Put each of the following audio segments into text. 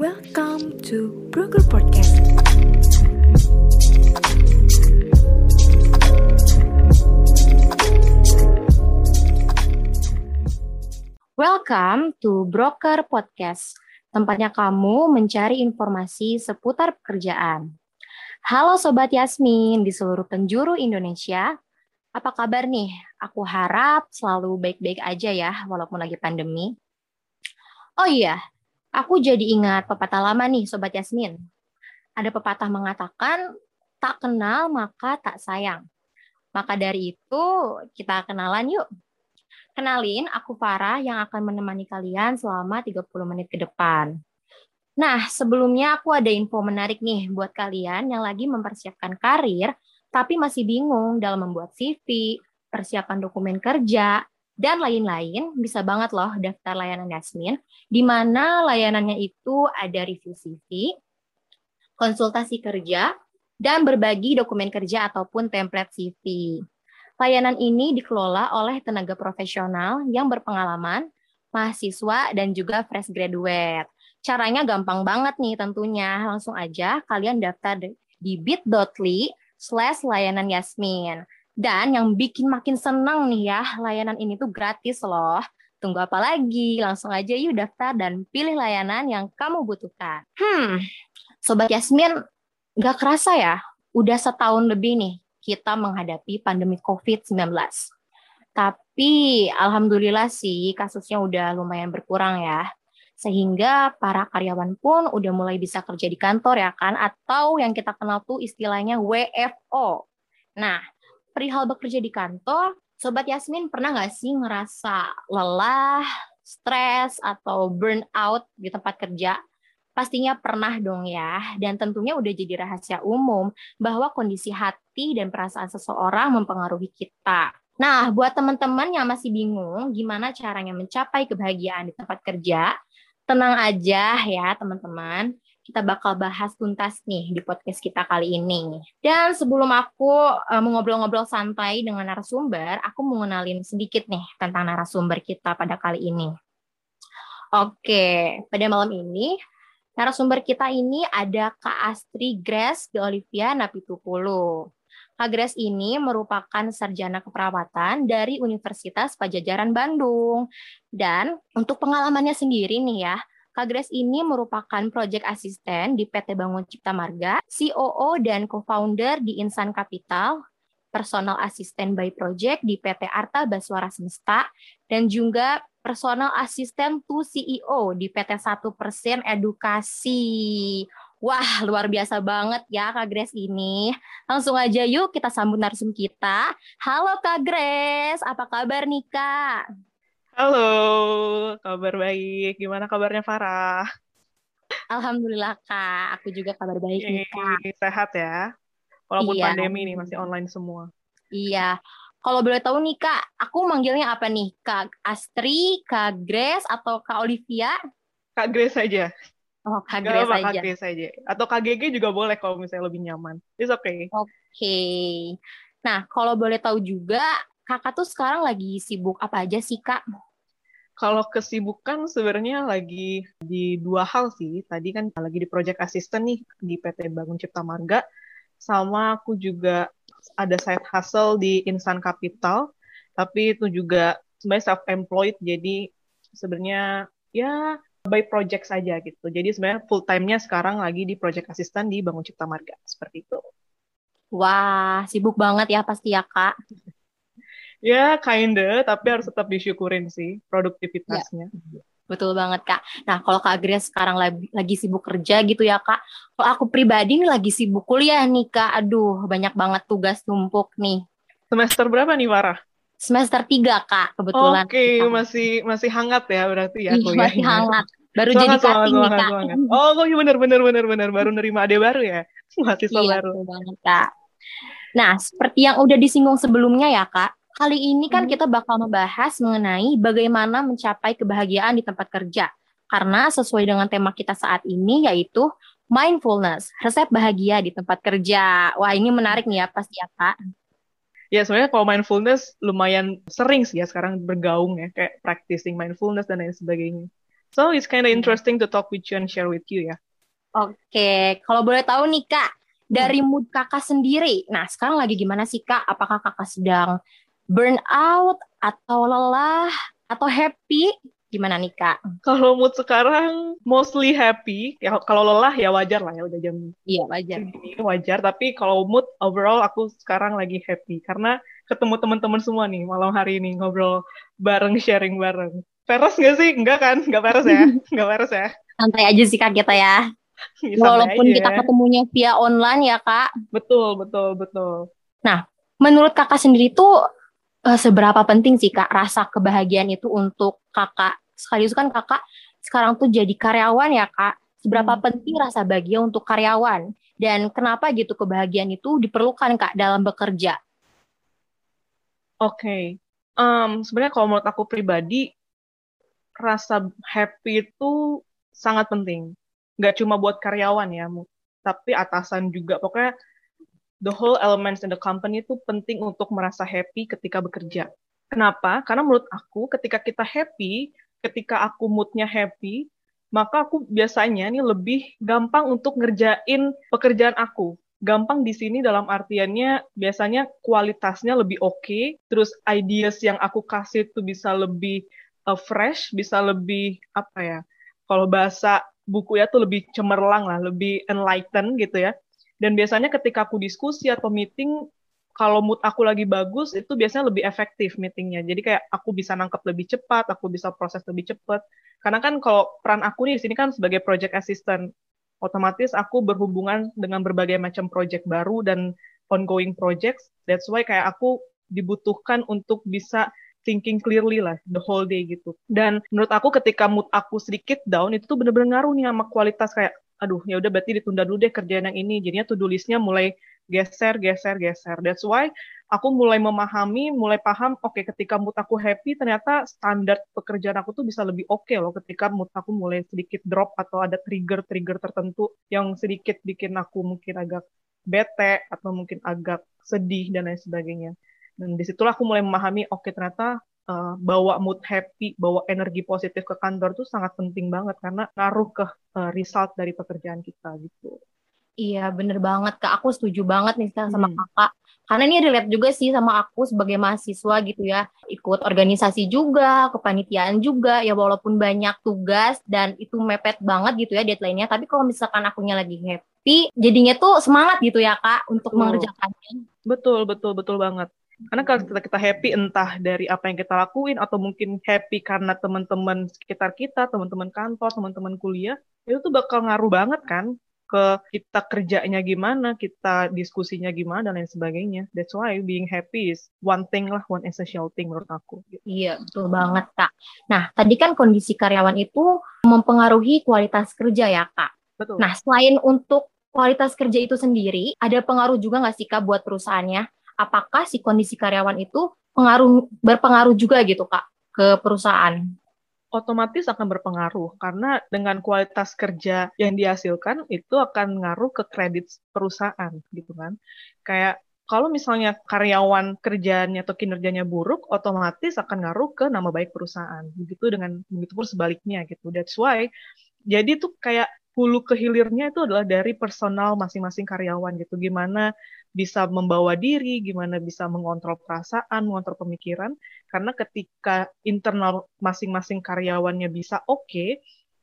Welcome to Broker Podcast. Welcome to Broker Podcast, tempatnya kamu mencari informasi seputar pekerjaan. Halo Sobat Yasmin di seluruh penjuru Indonesia. Apa kabar nih? Aku harap selalu baik-baik aja ya, walaupun lagi pandemi. Oh iya, aku jadi ingat pepatah lama nih Sobat Yasmin. Ada pepatah mengatakan, tak kenal maka tak sayang. Maka dari itu, kita kenalan yuk. Kenalin, aku Farah yang akan menemani kalian selama 30 menit ke depan. Nah, sebelumnya aku ada info menarik nih buat kalian yang lagi mempersiapkan karir, tapi masih bingung dalam membuat CV, persiapan dokumen kerja, dan lain-lain. Bisa banget loh daftar layanan Yasmin, di mana layanannya itu ada review CV, konsultasi kerja, dan berbagi dokumen kerja ataupun template CV. Layanan ini dikelola oleh tenaga profesional yang berpengalaman, mahasiswa, dan juga fresh graduate. Caranya gampang banget nih tentunya. Langsung aja kalian daftar di bit.ly slash layanan Yasmin. Dan yang bikin makin senang nih ya, layanan ini tuh gratis loh. Tunggu apa lagi? Langsung aja yuk daftar dan pilih layanan yang kamu butuhkan. Hmm, Sobat Yasmin, gak kerasa ya, udah setahun lebih nih kita menghadapi pandemi COVID-19. Tapi alhamdulillah sih kasusnya udah lumayan berkurang ya. Sehingga para karyawan pun udah mulai bisa kerja di kantor ya kan atau yang kita kenal tuh istilahnya WFO. Nah, perihal bekerja di kantor, Sobat Yasmin pernah nggak sih ngerasa lelah, stres, atau burnout di tempat kerja? Pastinya pernah dong ya, dan tentunya udah jadi rahasia umum bahwa kondisi hati dan perasaan seseorang mempengaruhi kita. Nah, buat teman-teman yang masih bingung gimana caranya mencapai kebahagiaan di tempat kerja, tenang aja ya teman-teman. Kita bakal bahas tuntas nih di podcast kita kali ini. Dan sebelum aku uh, mengobrol-ngobrol santai dengan narasumber, aku mau ngenalin sedikit nih tentang narasumber kita pada kali ini. Oke, pada malam ini Narasumber kita ini ada Kak Astri Grace de Olivia Napitupulu. Kak Grace ini merupakan sarjana keperawatan dari Universitas Pajajaran Bandung. Dan untuk pengalamannya sendiri nih ya, Kak Grace ini merupakan project asisten di PT Bangun Cipta Marga, COO dan co-founder di Insan Capital, personal assistant by project di PT Arta Baswara Semesta, dan juga personal assistant to CEO di PT 1% Edukasi. Wah, luar biasa banget ya Kak Grace ini. Langsung aja yuk kita sambut narsum kita. Halo Kak Grace, apa kabar nih Kak? Halo, kabar baik. Gimana kabarnya Farah? Alhamdulillah Kak, aku juga kabar baik nih Kak. Sehat ya? Walaupun Iya. pandemi nih masih online semua. Iya. Kalau boleh tahu nih Kak, aku manggilnya apa nih? Kak Astri, Kak Grace, atau Kak Olivia? Kak Grace aja. Oh, Kak Gak Grace apa aja. Kak Grace aja. Atau Kak GG juga boleh kalau misalnya lebih nyaman. It's okay. Oke. Nah, kalau boleh tahu juga, Kakak tuh sekarang lagi sibuk apa aja sih, Kak? Kalau kesibukan sebenarnya lagi di dua hal sih. Tadi kan lagi di project assistant nih di PT Bangun Cipta Marga. Sama aku juga ada side hustle di Insan Capital. Tapi itu juga sebenarnya self-employed. Jadi sebenarnya ya by project saja gitu. Jadi sebenarnya full time-nya sekarang lagi di project assistant di Bangun Cipta Marga. Seperti itu. Wah, sibuk banget ya pasti ya, Kak. Ya, kinda, tapi harus tetap disyukurin sih produktivitasnya. Betul banget, Kak. Nah, kalau Kak Grace sekarang lagi, lagi sibuk kerja gitu ya, Kak. Kalau aku pribadi nih lagi sibuk kuliah nih, Kak. Aduh, banyak banget tugas numpuk nih. Semester berapa nih, Farah? Semester 3, Kak, kebetulan. Oke, Kita- masih masih hangat ya berarti ya kuliahnya. masih hangat. Baru Semangat, jadi semangat, cutting nih, semangat, Kak. semangat. Oh, iya bener, bener, bener, bener. Baru nerima ade baru ya? Mahasiswa Iya, baru. betul banget, Kak. Nah, seperti yang udah disinggung sebelumnya ya, Kak. Kali ini kan Hmm. kita bakal membahas mengenai bagaimana mencapai kebahagiaan di tempat kerja. Karena sesuai dengan tema kita saat ini yaitu mindfulness, resep bahagia di tempat kerja. Wah, ini menarik nih ya pasti ya, Kak. Ya, sebenarnya kalau mindfulness lumayan sering sih ya sekarang bergaung ya, kayak practicing mindfulness dan lain sebagainya. So it's kind of interesting to talk with you and share with you ya. Oke, kalau boleh tahu nih Kak, dari mood Kakak sendiri. Nah, sekarang lagi gimana sih Kak? Apakah Kakak sedang burn out atau lelah atau happy? Gimana nih Kak? Kalau mood sekarang mostly happy. Ya kalau lelah ya wajar lah ya udah jam Iya, wajar. segini wajar. Tapi kalau mood overall aku sekarang lagi happy karena ketemu teman-teman semua nih malam hari ini ngobrol bareng, sharing bareng. Peres nggak sih? Enggak kan? Enggak peres ya? Enggak peres ya? Santai aja sih Kak kita ya. Walaupun aja. kita ketemunya via online ya Kak. Betul, betul, betul. Menurut Kakak sendiri tuh eh, seberapa penting sih Kak rasa kebahagiaan itu untuk Kakak? Sekaligus kan Kakak sekarang tuh jadi karyawan ya Kak. Seberapa Hmm. penting rasa bahagia untuk karyawan? Dan kenapa gitu kebahagiaan itu diperlukan Kak dalam bekerja? Oke, Em, sebenarnya kalau menurut aku pribadi, rasa happy itu sangat penting. Nggak cuma buat karyawan ya, tapi atasan juga. Pokoknya the whole elements in the company itu penting untuk merasa happy ketika bekerja. Kenapa? Karena menurut aku ketika kita happy, ketika aku moodnya happy, maka aku biasanya nih lebih gampang untuk ngerjain pekerjaan aku. Gampang di sini dalam artiannya biasanya kualitasnya lebih oke, terus ideas yang aku kasih itu bisa lebih uh, fresh, bisa lebih apa ya? Kalau bahasa buku ya tuh lebih cemerlang lah, lebih enlighten gitu ya. Dan biasanya ketika aku diskusi atau meeting, kalau mood aku lagi bagus, itu biasanya lebih efektif meetingnya. Jadi kayak aku bisa nangkep lebih cepat, aku bisa proses lebih cepat. Karena kan kalau peran aku nih di sini kan sebagai project assistant, otomatis aku berhubungan dengan berbagai macam project baru dan ongoing projects. That's why kayak aku dibutuhkan untuk bisa thinking clearly lah the whole day gitu. Dan menurut aku ketika mood aku sedikit down itu tuh bener-bener ngaruh nih sama kualitas kayak aduh ya udah berarti ditunda dulu deh kerjaan yang ini. Jadinya to-do list-nya mulai geser, geser, geser. That's why aku mulai memahami, mulai paham, oke ketika mood aku happy, ternyata standar pekerjaan aku tuh bisa lebih oke loh ketika mood aku mulai sedikit drop atau ada trigger-trigger tertentu yang sedikit bikin aku mungkin agak bete atau mungkin agak sedih dan lain sebagainya. Dan di situlah aku mulai memahami, oke ternyata uh, bawa mood happy, bawa energi positif ke kantor tuh sangat penting banget karena ngaruh ke uh, result dari pekerjaan kita gitu. Iya, bener banget Kak. Aku setuju banget nih sekarang sama Hmm. Kakak. Karena ini relate juga sih sama aku sebagai mahasiswa gitu ya. Ikut organisasi juga, kepanitiaan juga. Ya walaupun banyak tugas dan itu mepet banget gitu ya deadline-nya. Tapi kalau misalkan akunya lagi happy, jadinya tuh semangat gitu ya Kak untuk Betul. mengerjakannya. Betul, betul, betul banget. Karena kalau kita, kita happy entah dari apa yang kita lakuin atau mungkin happy karena teman-teman sekitar kita, teman-teman kantor, teman-teman kuliah, itu tuh bakal ngaruh banget kan ke kita kerjanya gimana, kita diskusinya gimana dan lain sebagainya. That's why being happy is one thing lah, one essential thing menurut aku. Iya, betul banget Kak. Nah, tadi kan kondisi karyawan itu mempengaruhi kualitas kerja ya Kak. Betul. Nah, selain untuk kualitas kerja itu sendiri, ada pengaruh juga nggak sih Kak buat perusahaannya? Apakah si kondisi karyawan itu pengaruh berpengaruh juga gitu Kak ke perusahaan? otomatis akan berpengaruh karena dengan kualitas kerja yang dihasilkan itu akan ngaruh ke kredit perusahaan gitu kan. Kayak kalau misalnya karyawan kerjanya atau kinerjanya buruk, otomatis akan ngaruh ke nama baik perusahaan. Begitu dengan begitu pun sebaliknya gitu. That's why jadi tuh kayak hulu ke hilirnya itu adalah dari personal masing-masing karyawan gitu. Gimana bisa membawa diri, gimana bisa mengontrol perasaan, mengontrol pemikiran. Karena ketika internal masing-masing karyawannya bisa oke,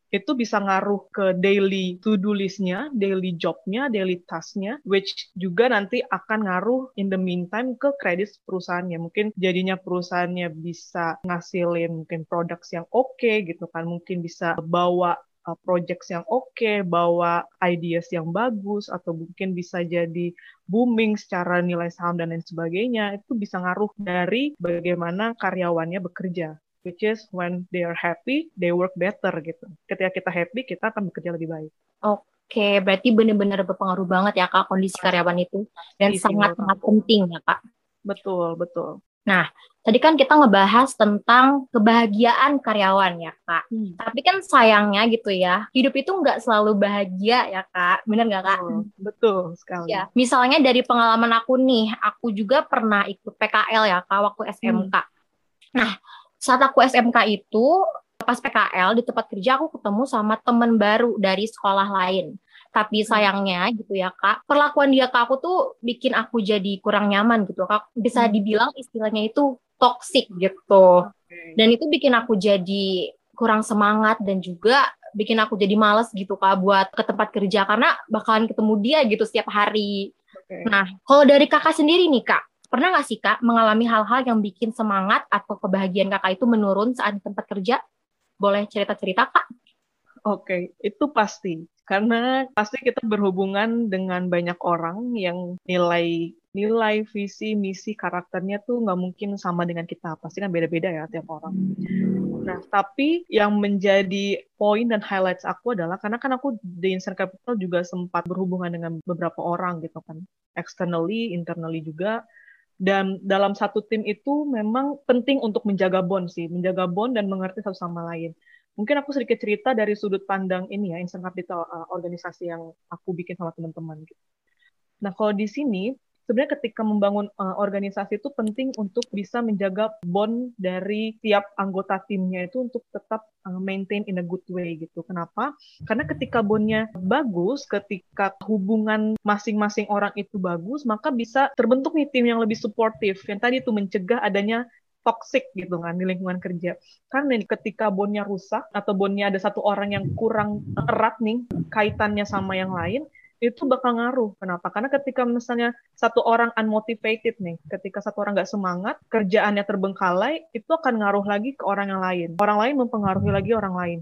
itu bisa ngaruh ke daily to-do list-nya, daily job-nya, daily task-nya, which juga nanti akan ngaruh in the meantime ke kredit perusahaannya. Mungkin jadinya perusahaannya bisa ngasilin mungkin produk yang oke gitu kan, mungkin bisa bawa uh, projects yang oke, bawa ideas yang bagus, atau mungkin bisa jadi booming secara nilai saham dan lain sebagainya, itu bisa ngaruh dari bagaimana karyawannya bekerja. Which is when they are happy, they work better gitu. Ketika kita happy, kita akan bekerja lebih baik. Oke, berarti benar-benar berpengaruh banget ya Kak kondisi karyawan itu dan Pasti sih sangat penting ya Kak. Betul, betul. Tadi kan kita ngebahas tentang kebahagiaan karyawan ya Kak. Hmm. Tapi kan sayangnya gitu ya, hidup itu nggak selalu bahagia ya Kak. Bener nggak Kak? Betul, betul sekali. Ya, misalnya dari pengalaman aku nih, aku juga pernah ikut PKL ya Kak waktu SMK. Nah, saat aku SMK itu pas PKL di tempat kerja aku ketemu sama temen baru dari sekolah lain. Tapi Hmm. sayangnya gitu ya kak, perlakuan dia ke aku tuh bikin aku jadi kurang nyaman gitu kak. Bisa Hmm. dibilang istilahnya itu toxic gitu. Dan itu bikin aku jadi kurang semangat dan juga bikin aku jadi males gitu kak buat ke tempat kerja karena bakalan ketemu dia gitu setiap hari. Oke. Nah, kalau dari kakak sendiri nih kak, pernah nggak sih kak mengalami hal-hal yang bikin semangat atau kebahagiaan kakak itu menurun saat di tempat kerja? Boleh cerita-cerita kak? Oke, itu pasti. Karena pasti kita berhubungan dengan banyak orang yang nilai nilai, visi, misi, karakternya tuh nggak mungkin sama dengan kita. Pasti kan beda-beda ya tiap orang. Nah, tapi yang menjadi poin dan highlights aku adalah karena kan aku di Instant Capital juga sempat berhubungan dengan beberapa orang gitu kan. Externally, internally juga. Dan dalam satu tim itu memang penting untuk menjaga bond sih, menjaga bond dan mengerti satu sama lain. Mungkin aku sedikit cerita dari sudut pandang ini ya, Instant Capital uh, organisasi yang aku bikin sama teman-teman gitu. Nah, kalau di sini sebenarnya ketika membangun uh, organisasi itu penting untuk bisa menjaga bond dari tiap anggota timnya itu untuk tetap uh, maintain in a good way gitu. Kenapa? Karena ketika bondnya bagus, ketika hubungan masing-masing orang itu bagus, maka bisa terbentuk nih tim yang lebih suportif. Yang tadi itu mencegah adanya toxic gitu kan di lingkungan kerja. Karena ketika bondnya rusak atau bondnya ada satu orang yang kurang erat nih kaitannya sama yang lain, itu bakal ngaruh. Kenapa? Karena ketika misalnya satu orang unmotivated nih, ketika satu orang nggak semangat, kerjaannya terbengkalai, itu akan ngaruh lagi ke orang yang lain. Orang lain mempengaruhi lagi orang lain.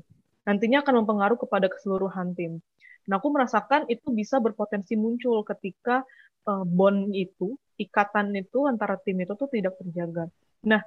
Nantinya akan mempengaruhi kepada keseluruhan tim. Nah, aku merasakan itu bisa berpotensi muncul ketika uh, bond itu, ikatan itu antara tim itu tuh tidak terjaga. Nah,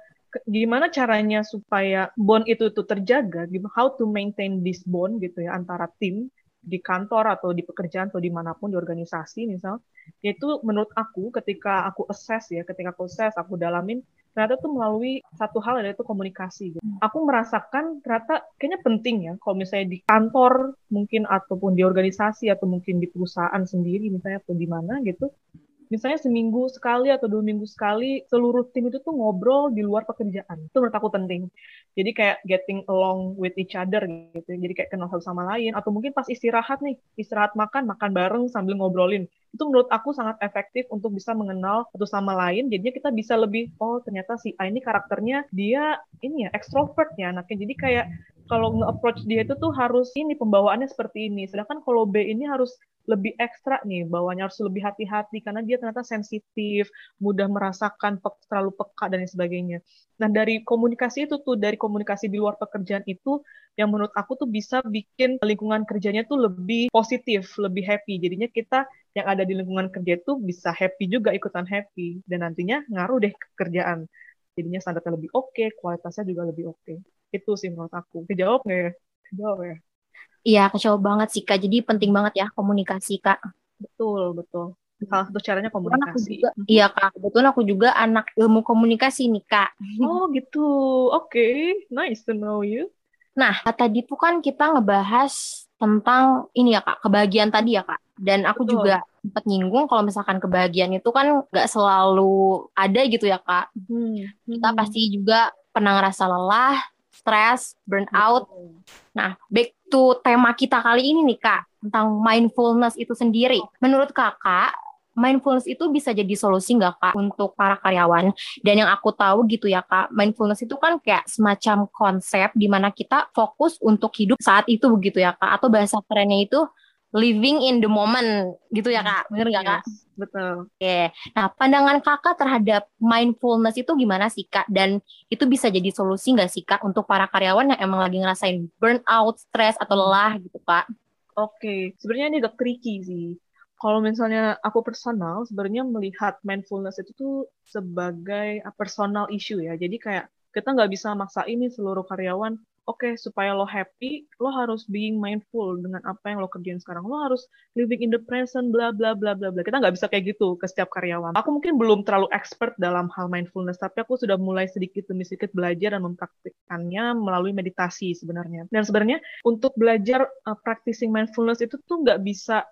gimana caranya supaya bond itu tuh terjaga? How to maintain this bond gitu ya antara tim di kantor atau di pekerjaan atau di mana pun di organisasi misal yaitu menurut aku ketika aku assess ya ketika aku assess aku dalamin ternyata tuh melalui satu hal yaitu komunikasi gitu. aku merasakan ternyata kayaknya penting ya kalau misalnya di kantor mungkin ataupun di organisasi atau mungkin di perusahaan sendiri misalnya atau di mana gitu misalnya seminggu sekali atau dua minggu sekali seluruh tim itu tuh ngobrol di luar pekerjaan. Itu menurut aku penting. Jadi kayak getting along with each other gitu. Jadi kayak kenal satu sama lain. Atau mungkin pas istirahat nih istirahat makan makan bareng sambil ngobrolin. Itu menurut aku sangat efektif untuk bisa mengenal satu sama lain. Jadinya kita bisa lebih oh ternyata si A ini karakternya dia ini ya extrovert ya anaknya. Jadi kayak kalau nge-approach dia itu tuh harus ini pembawaannya seperti ini. Sedangkan kalau B ini harus lebih ekstra nih, bawanya harus lebih hati-hati karena dia ternyata sensitif, mudah merasakan pe terlalu peka dan sebagainya. Nah, dari komunikasi itu tuh, dari komunikasi di luar pekerjaan itu yang menurut aku tuh bisa bikin lingkungan kerjanya tuh lebih positif, lebih happy. Jadinya kita yang ada di lingkungan kerja itu bisa happy juga, ikutan happy. Dan nantinya ngaruh deh ke kerjaan. Jadinya standarnya lebih oke, okay, kualitasnya juga lebih oke. Okay itu sih menurut aku. Kejawab nggak ya? Kejawab ya? Iya, kejawab banget sih Kak. Jadi penting banget ya komunikasi Kak. Betul, betul. Salah satu caranya komunikasi. Juga, iya Kak, kebetulan aku juga anak ilmu komunikasi nih Kak. Oh gitu, oke. Okay. Nice to know you. Nah, tadi tuh kan kita ngebahas tentang ini ya Kak, kebahagiaan tadi ya Kak. Dan aku Betul. juga sempat nyinggung kalau misalkan kebahagiaan itu kan nggak selalu ada gitu ya Kak. Hmm. Kita pasti juga pernah ngerasa lelah, stres, burnout. Nah, back to tema kita kali ini nih Kak, tentang mindfulness itu sendiri. Menurut Kakak, mindfulness itu bisa jadi solusi nggak Kak untuk para karyawan? Dan yang aku tahu gitu ya Kak, mindfulness itu kan kayak semacam konsep di mana kita fokus untuk hidup saat itu begitu ya Kak, atau bahasa kerennya itu living in the moment gitu ya kak. Bener nggak kak? Yes, betul. Oke. Nah pandangan kakak terhadap mindfulness itu gimana sih kak? Dan itu bisa jadi solusi nggak sih kak untuk para karyawan yang emang lagi ngerasain burnout stres atau lelah gitu kak? Oke. Sebenarnya ini agak tricky sih. Kalau misalnya aku personal sebenarnya melihat mindfulness itu tuh sebagai personal issue ya. Jadi kayak kita nggak bisa maksa ini seluruh karyawan oke okay, supaya lo happy lo harus being mindful dengan apa yang lo kerjain sekarang. Lo harus living in the present bla bla bla bla bla. Kita nggak bisa kayak gitu ke setiap karyawan. Aku mungkin belum terlalu expert dalam hal mindfulness tapi aku sudah mulai sedikit demi sedikit belajar dan mempraktikkannya melalui meditasi sebenarnya. Dan sebenarnya untuk belajar uh, practicing mindfulness itu tuh nggak bisa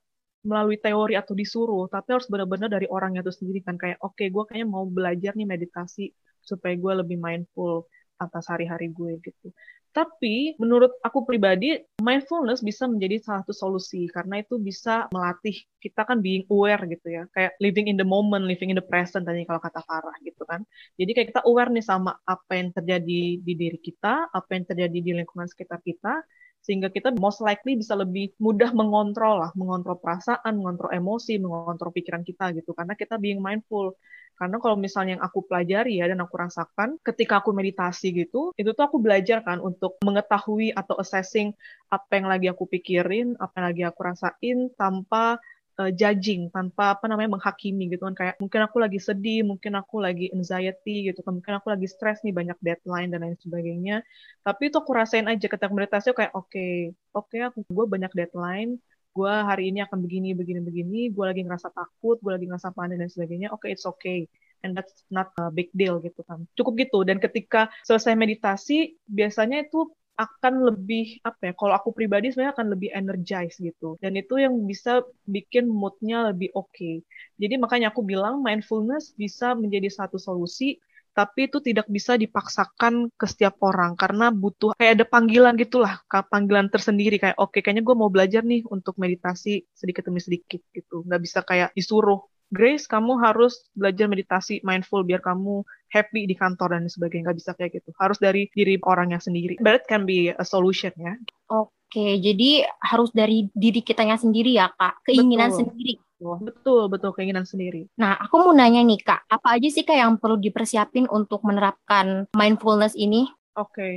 melalui teori atau disuruh tapi harus benar-benar dari orangnya itu sendiri kan. Kayak oke okay, gue kayaknya mau belajar nih meditasi supaya gue lebih mindful atas hari-hari gue gitu Tapi menurut aku pribadi, mindfulness bisa menjadi salah satu solusi karena itu bisa melatih kita kan being aware gitu ya, kayak living in the moment, living in the present tadi kalau kata Farah gitu kan. Jadi kayak kita aware nih sama apa yang terjadi di diri kita, apa yang terjadi di lingkungan sekitar kita, sehingga kita most likely bisa lebih mudah mengontrol lah, mengontrol perasaan, mengontrol emosi, mengontrol pikiran kita gitu, karena kita being mindful. Karena kalau misalnya yang aku pelajari ya dan aku rasakan ketika aku meditasi gitu, itu tuh aku belajar kan untuk mengetahui atau assessing apa yang lagi aku pikirin, apa yang lagi aku rasain tanpa uh, judging tanpa apa namanya menghakimi gitu kan. Kayak mungkin aku lagi sedih mungkin aku lagi anxiety gitu kan. Mungkin aku lagi stres nih banyak deadline dan lain sebagainya. Tapi itu aku rasain aja ketika meditasi kayak oke okay, oke okay, aku gue banyak deadline gue hari ini akan begini begini begini gue lagi ngerasa takut gue lagi ngerasa panik dan sebagainya. Oke okay, it's okay and that's not a big deal gitu kan. Cukup gitu. Dan ketika selesai meditasi biasanya itu akan lebih apa ya kalau aku pribadi sebenarnya akan lebih energized gitu. Dan itu yang bisa bikin moodnya lebih oke. Okay. jadi makanya aku bilang mindfulness bisa menjadi satu solusi tapi itu tidak bisa dipaksakan ke setiap orang karena butuh kayak ada panggilan gitulah panggilan tersendiri. Kayak oke okay, kayaknya gue mau belajar nih untuk meditasi sedikit demi sedikit gitu. Nggak bisa kayak disuruh Grace, kamu harus belajar meditasi mindful biar kamu happy di kantor dan sebagainya. Nggak bisa kayak gitu. Harus dari diri orangnya sendiri. But it can be a solution ya. Oke, jadi harus dari diri kitanya sendiri ya, Kak. Keinginan betul. sendiri. Betul, betul. Keinginan sendiri. Nah, aku mau nanya nih, Kak. Apa aja sih, Kak, yang perlu dipersiapin untuk menerapkan mindfulness ini? Oke. Okay.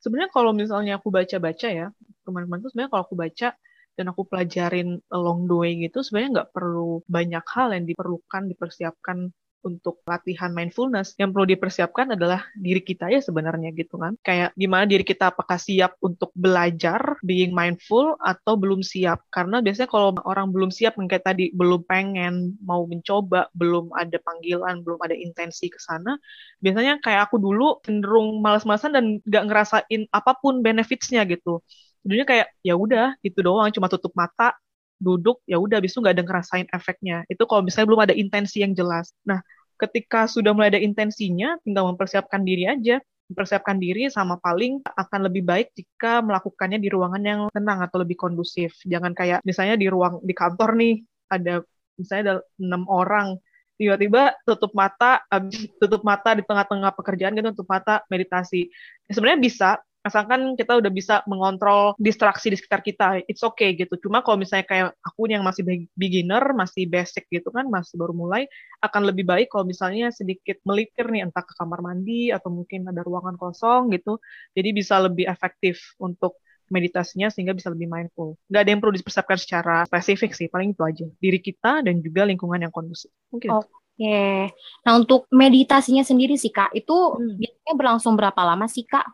Sebenarnya kalau misalnya aku baca-baca ya, tuh sebenarnya kalau aku baca, dan aku pelajarin along the way gitu sebenarnya nggak perlu banyak hal yang diperlukan dipersiapkan untuk latihan mindfulness. Yang perlu dipersiapkan adalah diri kita ya sebenarnya gitu kan. Kayak gimana diri kita apakah siap untuk belajar being mindful atau belum siap? Karena biasanya kalau orang belum siap kayak tadi belum pengen mau mencoba belum ada panggilan belum ada intensi ke sana biasanya kayak aku dulu cenderung malas-malasan dan nggak ngerasain apa pun benefitsnya gitu jadinya kayak ya udah gitu doang. Cuma tutup mata duduk ya udah habis itu nggak ada ngerasain efeknya. Itu kalau misalnya belum ada intensi yang jelas. Nah ketika sudah mulai ada intensinya tinggal mempersiapkan diri aja. Mempersiapkan diri sama paling akan lebih baik jika melakukannya di ruangan yang tenang atau lebih kondusif. Jangan kayak misalnya di ruang di kantor nih ada misalnya ada enam orang. Tiba-tiba tutup mata habis tutup mata di tengah-tengah pekerjaan gitu tutup mata meditasi. Ya, sebenarnya bisa asalkan kita udah bisa mengontrol distraksi di sekitar kita, it's okay gitu. Cuma kalau misalnya kayak aku yang masih beginner, masih basic gitu kan, masih baru mulai, akan lebih baik kalau misalnya sedikit melipir nih, entah ke kamar mandi atau mungkin ada ruangan kosong gitu, jadi bisa lebih efektif untuk meditasinya sehingga bisa lebih mindful. Gak ada yang perlu dipersiapkan secara spesifik sih, paling itu aja. Diri kita dan juga lingkungan yang kondusif. Mungkin. Oke. Okay. Nah, untuk meditasinya sendiri sih, Kak, itu hmm. biasanya berlangsung berapa lama sih, Kak?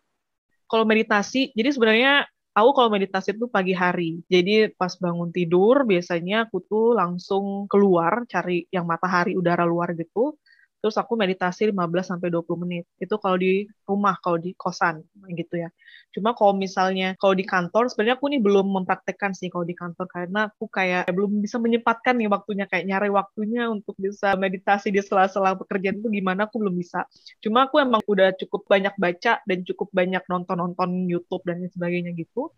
Kalau meditasi, jadi sebenarnya aku kalau meditasi itu pagi hari. Jadi pas bangun tidur biasanya aku tuh langsung keluar cari yang matahari udara luar gitu terus aku meditasi 15 sampai 20 menit. Itu kalau di rumah, kalau di kosan gitu ya. Cuma kalau misalnya kalau di kantor sebenarnya aku nih belum mempraktekkan sih kalau di kantor karena aku kayak belum bisa menyempatkan nih waktunya kayak nyari waktunya untuk bisa meditasi di sela-sela pekerjaan itu gimana aku belum bisa. Cuma aku emang udah cukup banyak baca dan cukup banyak nonton-nonton YouTube dan sebagainya gitu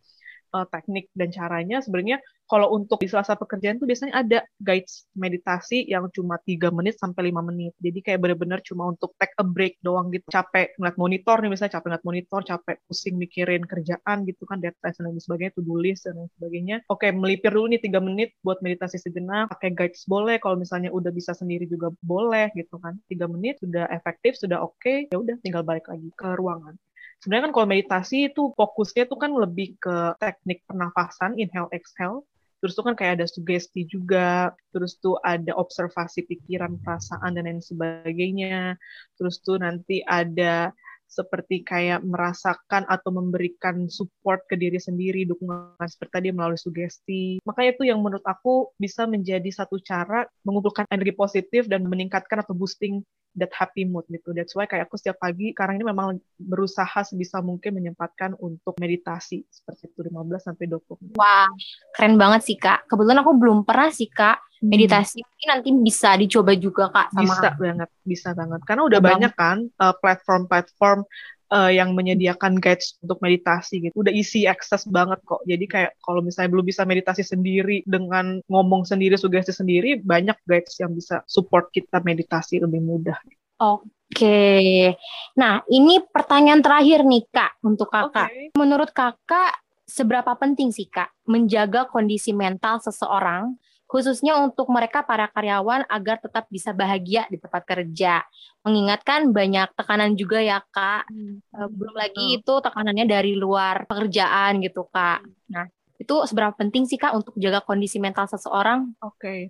uh, teknik dan caranya sebenarnya kalau untuk di selasa pekerjaan tuh biasanya ada guides meditasi yang cuma tiga menit sampai lima menit. Jadi kayak bener-bener cuma untuk take a break doang gitu. Capek ngeliat monitor nih misalnya capek ngeliat monitor, capek pusing mikirin kerjaan gitu kan, deadline dan lain sebagainya, to do list dan lain sebagainya. Oke, melipir dulu nih tiga menit buat meditasi sejenak. Pakai guides boleh, kalau misalnya udah bisa sendiri juga boleh gitu kan. Tiga menit sudah efektif, sudah oke, okay, ya udah tinggal balik lagi ke ruangan sebenarnya kan kalau meditasi itu fokusnya itu kan lebih ke teknik pernafasan inhale exhale. Terus tuh kan kayak ada sugesti juga. Terus tuh ada observasi pikiran perasaan dan lain sebagainya. Terus tuh nanti ada seperti kayak merasakan atau memberikan support ke diri sendiri, dukungan seperti tadi melalui sugesti. Makanya itu yang menurut aku bisa menjadi satu cara mengumpulkan energi positif dan meningkatkan atau boosting that happy mood gitu. That's why kayak aku setiap pagi sekarang ini memang berusaha sebisa mungkin menyempatkan untuk meditasi seperti itu 15 sampai 20 menit. Wah, keren banget sih Kak. Kebetulan aku belum pernah sih Kak hmm. meditasi. Mungkin nanti bisa dicoba juga Kak sama Bisa banget, bisa banget. Karena udah banyak kan uh, platform-platform uh, yang menyediakan guides untuk meditasi gitu. Udah easy access banget kok. Jadi kayak kalau misalnya belum bisa meditasi sendiri dengan ngomong sendiri, sugesti sendiri, banyak guides yang bisa support kita meditasi lebih mudah. Oke. Nah, ini pertanyaan terakhir nih, Kak, untuk Kakak. Okay. Menurut Kakak, seberapa penting sih, Kak, menjaga kondisi mental seseorang khususnya untuk mereka para karyawan agar tetap bisa bahagia di tempat kerja. Mengingatkan banyak tekanan juga ya kak, hmm. Eh, belum lagi oh. itu tekanannya dari luar pekerjaan gitu kak. Nah itu seberapa penting sih kak untuk jaga kondisi mental seseorang? Oke, okay.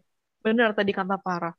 benar tadi kata Parah.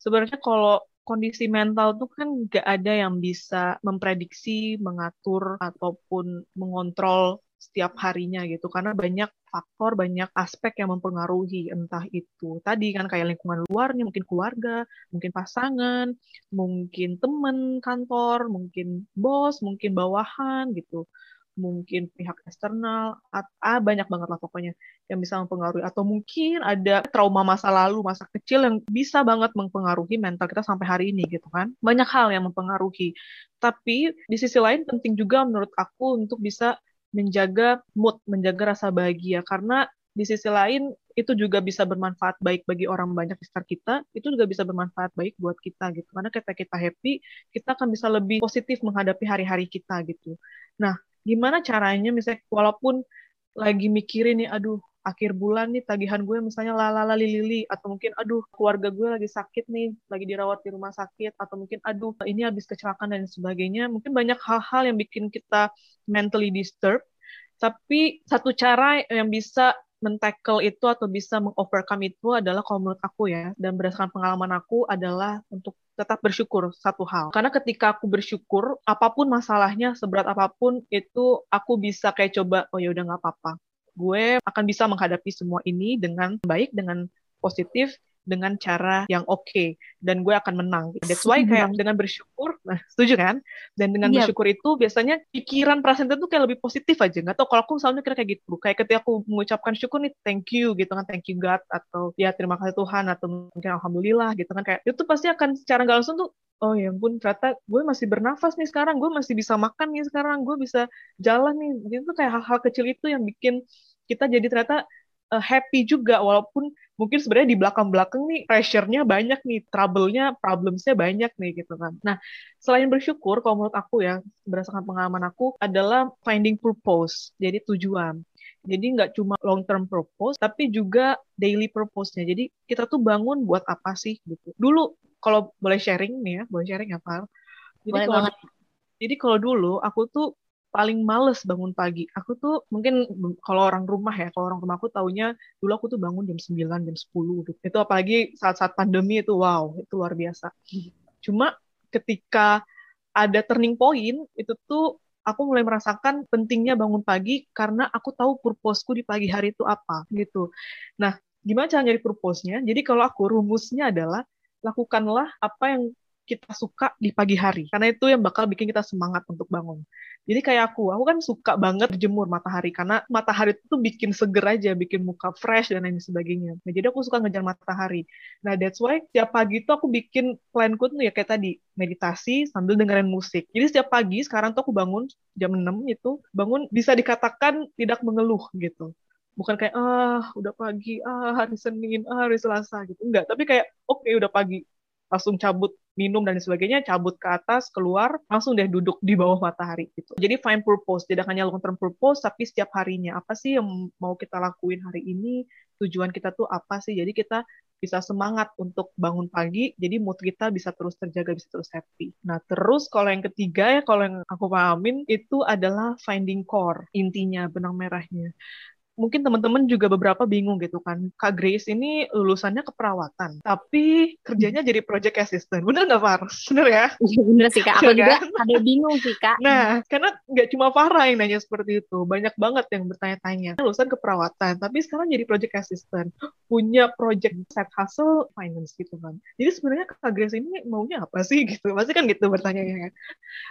Sebenarnya kalau kondisi mental tuh kan nggak ada yang bisa memprediksi, mengatur ataupun mengontrol setiap harinya gitu. Karena banyak faktor banyak aspek yang mempengaruhi entah itu tadi kan kayak lingkungan luarnya mungkin keluarga mungkin pasangan mungkin teman kantor mungkin bos mungkin bawahan gitu mungkin pihak eksternal ah banyak banget lah pokoknya yang bisa mempengaruhi. Atau mungkin ada trauma masa lalu masa kecil yang bisa banget mempengaruhi mental kita sampai hari ini gitu kan. Banyak hal yang mempengaruhi. Tapi di sisi lain penting juga menurut aku untuk bisa menjaga mood, menjaga rasa bahagia karena di sisi lain itu juga bisa bermanfaat baik bagi orang banyak di sekitar kita, itu juga bisa bermanfaat baik buat kita gitu. Karena ketika kita happy, kita akan bisa lebih positif menghadapi hari-hari kita gitu. Nah, gimana caranya misalnya walaupun lagi mikirin nih, aduh akhir bulan nih tagihan gue misalnya lalala lili atau mungkin aduh keluarga gue lagi sakit nih lagi dirawat di rumah sakit atau mungkin aduh ini habis kecelakaan dan sebagainya mungkin banyak hal-hal yang bikin kita mentally disturbed tapi satu cara yang bisa men-tackle itu atau bisa meng-overcome itu adalah kalau menurut aku ya, dan berdasarkan pengalaman aku adalah untuk tetap bersyukur satu hal. Karena ketika aku bersyukur, apa pun masalahnya, seberat apa pun, itu aku bisa kayak coba, oh ya udah nggak apa-apa. Gue akan bisa menghadapi semua ini dengan baik, dengan positif, dengan cara yang oke okay, dan gue akan menang. That's why kayak dengan bersyukur, nah setuju kan? Dan dengan yep. Iya. bersyukur itu biasanya pikiran perasaan itu kayak lebih positif aja. Nggak tau kalau aku selalu kira kayak gitu. Kayak ketika aku mengucapkan syukur nih, thank you gitu kan, thank you God atau ya terima kasih Tuhan atau mungkin alhamdulillah gitu kan kayak itu pasti akan secara nggak langsung tuh oh ya ampun ternyata gue masih bernafas nih sekarang gue masih bisa makan nih sekarang gue bisa jalan nih itu kayak hal-hal kecil itu yang bikin kita jadi ternyata uh, happy juga walaupun mungkin sebenarnya di belakang-belakang nih pressure-nya banyak nih, trouble-nya, problems-nya banyak nih gitu kan. Nah, selain bersyukur kalau menurut aku ya, berdasarkan pengalaman aku adalah finding purpose, jadi tujuan. Jadi nggak cuma long term purpose, tapi juga daily purpose-nya. Jadi kita tuh bangun buat apa sih gitu. Dulu kalau boleh sharing nih ya, boleh sharing ya Pak. Jadi boleh kalau banget. jadi kalau dulu aku tuh paling males bangun pagi. Aku tuh mungkin kalau orang rumah ya, kalau orang rumah aku taunya dulu aku tuh bangun jam 9, jam 10 gitu. Itu apalagi saat-saat pandemi itu wow, itu luar biasa. Cuma ketika ada turning point itu tuh aku mulai merasakan pentingnya bangun pagi karena aku tahu purposeku di pagi hari itu apa gitu. Nah, gimana cara nyari purpose-nya? Jadi kalau aku rumusnya adalah lakukanlah apa yang kita suka di pagi hari. Karena itu yang bakal bikin kita semangat untuk bangun. Jadi kayak aku aku kan suka banget berjemur matahari. Karena matahari itu bikin seger aja bikin muka fresh dan lain sebagainya. Nah, jadi aku suka ngejar matahari. Nah that's why tiap pagi itu aku bikin planku tuh ya kayak tadi meditasi sambil dengerin musik. Jadi setiap pagi sekarang tuh aku bangun jam 6 itu bangun bisa dikatakan tidak mengeluh gitu. Bukan kayak ah udah pagi ah hari Senin ah hari Selasa gitu. Enggak tapi kayak oke okay, udah pagi langsung cabut minum dan sebagainya, cabut ke atas, keluar, langsung deh duduk di bawah matahari gitu. Jadi find purpose, tidak hanya long term purpose, tapi setiap harinya apa sih yang mau kita lakuin hari ini, tujuan kita tuh apa sih, jadi kita bisa semangat untuk bangun pagi, jadi mood kita bisa terus terjaga, bisa terus happy. Nah, terus kalau yang ketiga ya, kalau yang aku pahamin, itu adalah finding core, intinya, benang merahnya mungkin teman-teman juga beberapa bingung gitu kan. Kak Grace ini lulusannya keperawatan, tapi kerjanya jadi project assistant. Bener nggak, Far? Bener ya? Iya, bener sih, Kak. Aku ya, juga kan? ada bingung sih, Kak. Nah, karena nggak cuma Farah yang nanya seperti itu. Banyak banget yang bertanya-tanya. Lulusan keperawatan, tapi sekarang jadi project assistant. Punya project set hustle finance gitu kan. Jadi sebenarnya Kak Grace ini maunya apa sih gitu? Pasti kan gitu bertanya kan.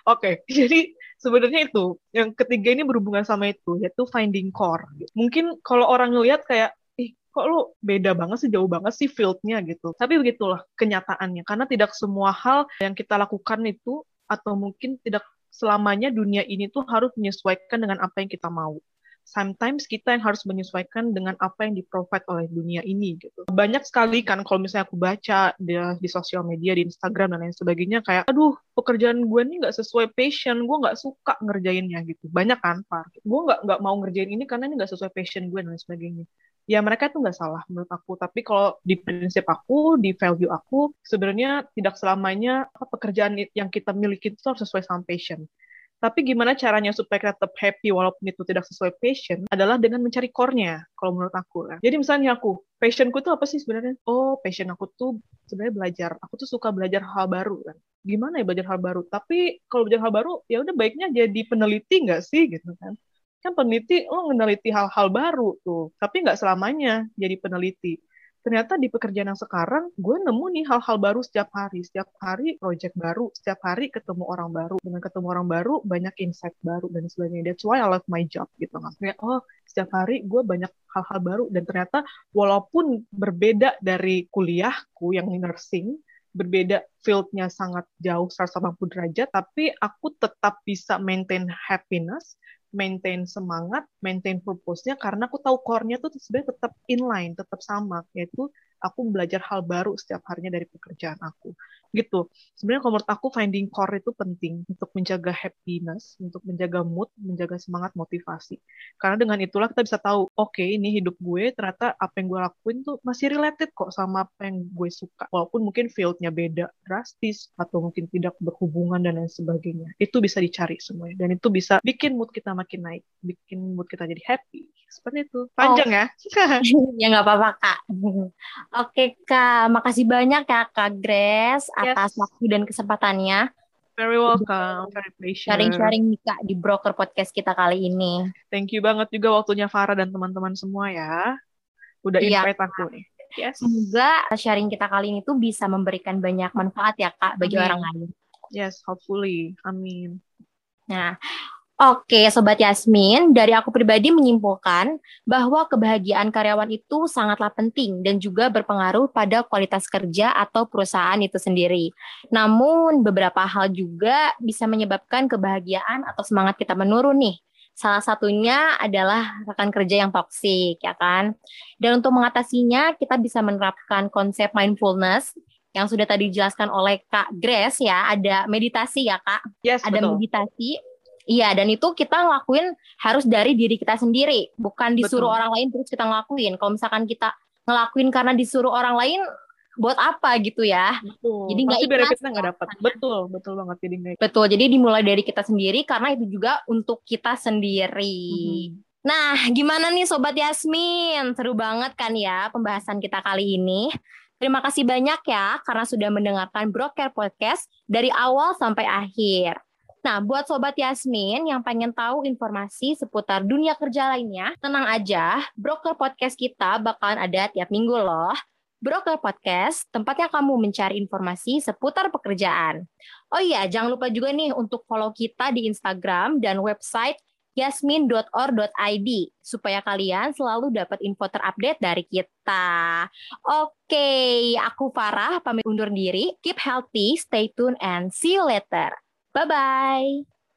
Oke, jadi sebenarnya itu. Yang ketiga ini berhubungan sama itu, yaitu finding core. Mungkin kalau orang ngelihat kayak ih kok lu beda banget sih jauh banget sih fieldnya gitu tapi begitulah kenyataannya karena tidak semua hal yang kita lakukan itu atau mungkin tidak selamanya dunia ini tuh harus menyesuaikan dengan apa yang kita mau sometimes kita yang harus menyesuaikan dengan apa yang di-provide oleh dunia ini gitu. Banyak sekali kan kalau misalnya aku baca di, di sosial media, di Instagram dan lain sebagainya kayak aduh pekerjaan gue nih nggak sesuai passion, gue nggak suka ngerjainnya gitu. Banyak kan, Pak. Gue nggak nggak mau ngerjain ini karena ini nggak sesuai passion gue dan lain sebagainya ya mereka itu nggak salah menurut aku tapi kalau di prinsip aku di value aku sebenarnya tidak selamanya pekerjaan yang kita miliki itu harus sesuai sama passion tapi gimana caranya supaya kita tetap happy walaupun itu tidak sesuai passion adalah dengan mencari core-nya kalau menurut aku. Kan. Jadi misalnya aku, passionku tuh apa sih sebenarnya? Oh, passion aku tuh sebenarnya belajar. Aku tuh suka belajar hal baru kan. Gimana ya belajar hal baru? Tapi kalau belajar hal baru, ya udah baiknya jadi peneliti nggak sih gitu kan? Kan peneliti lo meneliti hal-hal baru tuh, tapi nggak selamanya jadi peneliti ternyata di pekerjaan yang sekarang gue nemu nih hal-hal baru setiap hari. Setiap hari project baru setiap hari ketemu orang baru. Dengan ketemu orang baru banyak insight baru dan sebagainya. That's why I love my job gitu. Kayak oh setiap hari gue banyak hal-hal baru. Dan ternyata walaupun berbeda dari kuliahku yang nursing berbeda fieldnya sangat jauh 180 derajat tapi aku tetap bisa maintain happiness maintain semangat, maintain purpose-nya karena aku tahu core-nya tuh sebenarnya tetap inline, tetap sama, yaitu aku belajar hal baru setiap harinya dari pekerjaan aku gitu. Sebenarnya kalau menurut aku finding core itu penting untuk menjaga happiness untuk menjaga mood menjaga semangat motivasi. Karena dengan itulah kita bisa tahu oke okay, ini hidup gue ternyata apa yang gue lakuin tuh masih related kok sama apa yang gue suka. Walaupun mungkin fieldnya beda drastis atau mungkin tidak berhubungan dan lain sebagainya. Itu bisa dicari semuanya. Dan itu bisa bikin mood kita makin naik bikin mood kita jadi happy. Seperti itu. Panjang oh. ya? Ya nggak apa-apa kak. Oke Kak, makasih banyak ya Kak Grace atas waktu dan kesempatannya. Very welcome, very pleasure. Sharing-sharing nih Kak di Broker Podcast kita kali ini. Thank you banget juga waktunya Farah dan teman-teman semua ya. Udah iya, invite aku nih. Yes. Semoga sharing kita kali ini tuh bisa memberikan banyak manfaat ya Kak bagi Amin. orang lain. Yes, hopefully. Amin. Nah, Oke, Sobat Yasmin, dari aku pribadi menyimpulkan bahwa kebahagiaan karyawan itu sangatlah penting dan juga berpengaruh pada kualitas kerja atau perusahaan itu sendiri. Namun, beberapa hal juga bisa menyebabkan kebahagiaan atau semangat kita menurun nih. Salah satunya adalah rekan kerja yang toksik, ya kan? Dan untuk mengatasinya, kita bisa menerapkan konsep mindfulness yang sudah tadi dijelaskan oleh Kak Grace ya, ada meditasi ya Kak. Yes, ada betul. meditasi Iya, dan itu kita ngelakuin harus dari diri kita sendiri, bukan disuruh Betul. orang lain terus kita ngelakuin. Kalau misalkan kita ngelakuin karena disuruh orang lain, buat apa gitu ya? Betul. Jadi nggak ikhlas. kita nggak dapat. Betul, betul banget. Jadi gak Betul. Jadi dimulai dari kita sendiri karena itu juga untuk kita sendiri. Mm-hmm. Nah, gimana nih Sobat Yasmin? Seru banget kan ya pembahasan kita kali ini. Terima kasih banyak ya karena sudah mendengarkan Broker Podcast dari awal sampai akhir. Nah, buat Sobat Yasmin yang pengen tahu informasi seputar dunia kerja lainnya, tenang aja, Broker Podcast kita bakalan ada tiap minggu loh. Broker Podcast, tempatnya kamu mencari informasi seputar pekerjaan. Oh iya, jangan lupa juga nih untuk follow kita di Instagram dan website yasmin.or.id supaya kalian selalu dapat info terupdate dari kita. Oke, aku Farah pamit undur diri. Keep healthy, stay tuned, and see you later. Bye bye.